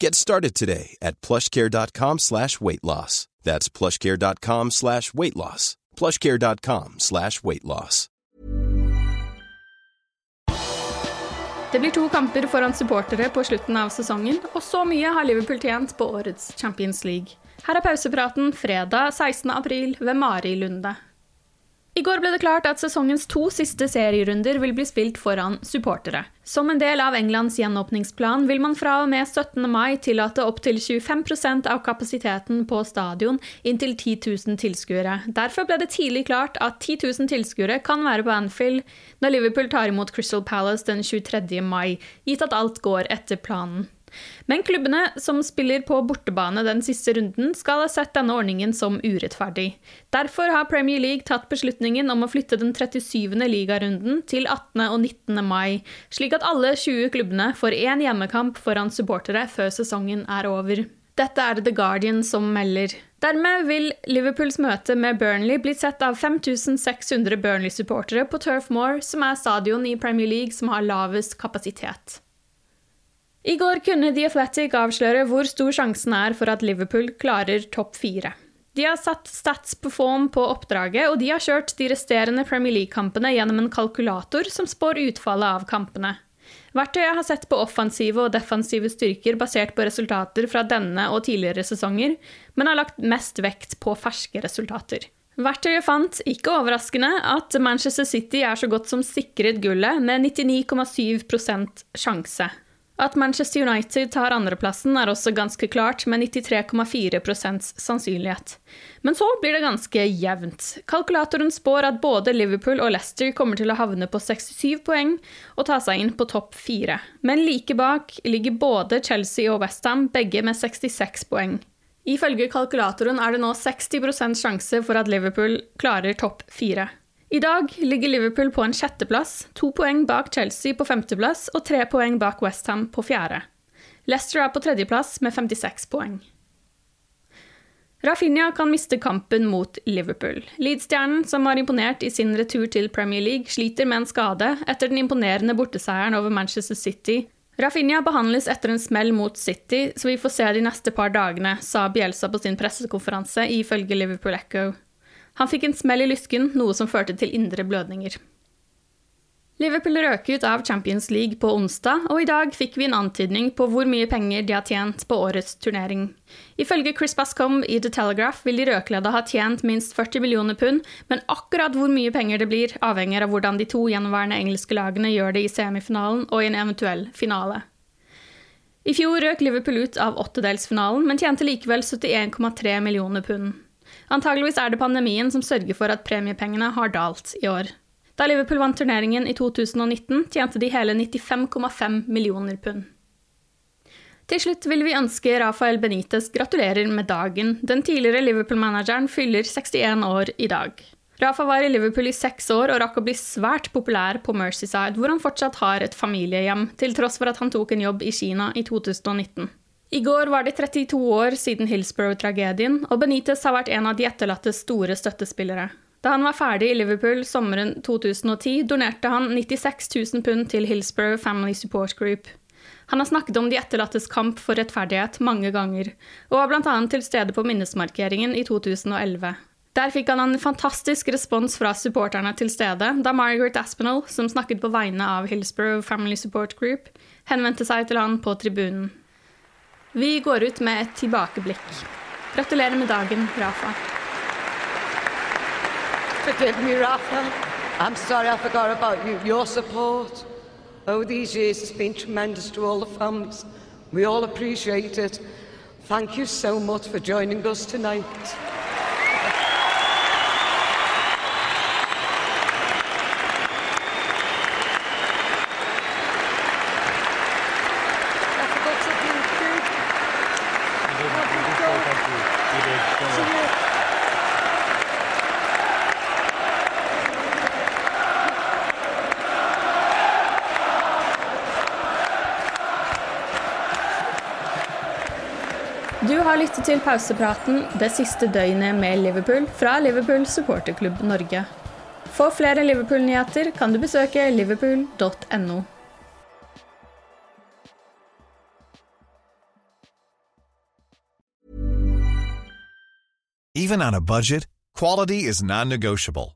Get started today at plushcare.com slash weight loss. That's plushcare.com slash weight loss. plushcare.com slash weight loss. Det blir to kamper foran supportere på slutten av sesongen, og så mye har Liverpool tjent på årets Champions League. Her er pausepraten fredag 16. april ved Mari Lunde. I går ble det klart at sesongens to siste serierunder vil bli spilt foran supportere. Som en del av Englands gjenåpningsplan vil man fra og med 17. mai tillate opptil 25% av kapasiteten på stadion inntil 10 000 tilskuere. Derfor ble det tidlig klart at 10 000 tilskuere kan være på Anfield når Liverpool tar imot Crystal Palace den 23. mai, gitt at alt går etter planen. Men klubbene som spiller på bortebane den siste runden, skal ha sett denne ordningen som urettferdig. Derfor har Premier League tatt beslutningen om å flytte den 37. ligarunden til 18. og 19. mai, slik at alle 20 klubbene får én hjemmekamp foran supportere før sesongen er over. Dette er The Guardian som melder. Dermed vil Liverpools møte med Burnley bli sett av 5600 Burnley-supportere på Turf Moor, som er stadion i Premier League som har lavest kapasitet. I går kunne The Athletic avsløre hvor stor sjansen er for at Liverpool klarer topp fire. De har satt stats på form på oppdraget, og de har kjørt de resterende Premier League-kampene gjennom en kalkulator som spår utfallet av kampene. Verktøyet har sett på offensive og defensive styrker basert på resultater fra denne og tidligere sesonger, men har lagt mest vekt på ferske resultater. Verktøyet fant, ikke overraskende, at Manchester City er så godt som sikret gullet med 99,7% sjanse. At Manchester United tar andreplassen er også ganske klart, med 93,4% sannsynlighet. Men så blir det ganske jevnt. Kalkulatoren spår at både Liverpool og Leicester kommer til å havne på 67 poeng og ta seg inn på topp fire. Men like bak ligger både Chelsea og Westham, begge med 66 poeng. Ifølge kalkulatoren er det nå 60% sjanse for at Liverpool klarer topp fire. I dag ligger Liverpool på en sjetteplass, to poeng bak Chelsea på femteplass og tre poeng bak Westham på fjerde. Leicester er på tredjeplass med 56 poeng. Rafinha kan miste kampen mot Liverpool. Leeds-stjernen, som har imponert i sin retur til Premier League, sliter med en skade etter den imponerende borteseieren over Manchester City. Rafinha behandles etter en smell mot City, så vi får se de neste par dagene, sa Bielsa på sin pressekonferanse ifølge Liverpool Echo. Han fikk en smell i lysken, noe som førte til indre blødninger. Liverpool røk ut av Champions League på onsdag, og i dag fikk vi en antydning på hvor mye penger de har tjent på årets turnering. Ifølge Chris Bascom i The Telegraph vil de rødkledde ha tjent minst 40 millioner pund, men akkurat hvor mye penger det blir, avhenger av hvordan de to gjenværende engelske lagene gjør det i semifinalen og i en eventuell finale. I fjor røk Liverpool ut av åttedelsfinalen, men tjente likevel 71,3 millioner pund. Antageligvis er det pandemien som sørger for at premiepengene har dalt i år. Da Liverpool vant turneringen i 2019, tjente de hele 95,5 millioner pund. Til slutt vil vi ønske Rafael Benitez gratulerer med dagen. Den tidligere Liverpool-manageren fyller 61 år i dag. Rafa var i Liverpool i seks år og rakk å bli svært populær på Mercyside, hvor han fortsatt har et familiehjem, til tross for at han tok en jobb i Kina i 2019. I går var det 32 år siden Hillsborough-tragedien, og Benitez har vært en av de etterlattes store støttespillere. Da han var ferdig i Liverpool sommeren 2010, donerte han 96 000 pund til Hillsborough Family Support Group. Han har snakket om de etterlattes kamp for rettferdighet mange ganger, og var bl.a. til stede på minnesmarkeringen i 2011. Der fikk han en fantastisk respons fra supporterne til stede, da Margaret Aspinall, som snakket på vegne av Hillsborough Family Support Group, henvendte seg til han på tribunen. Vi går ut med et tilbakeblikk. Gratulerer med dagen, Rafa. Forgive me, Rafa. I'm sorry I forgot about you. Your support over these years has been tremendous to all the families. We all appreciate it. Thank you so much for joining us tonight. Du har lyttet til pausepraten det siste døgnet med Liverpool fra Liverpool supporterklubb Norge. For flere Liverpool-nyheter kan du besøke liverpool.no. Even on a budget, quality is non-negotiable.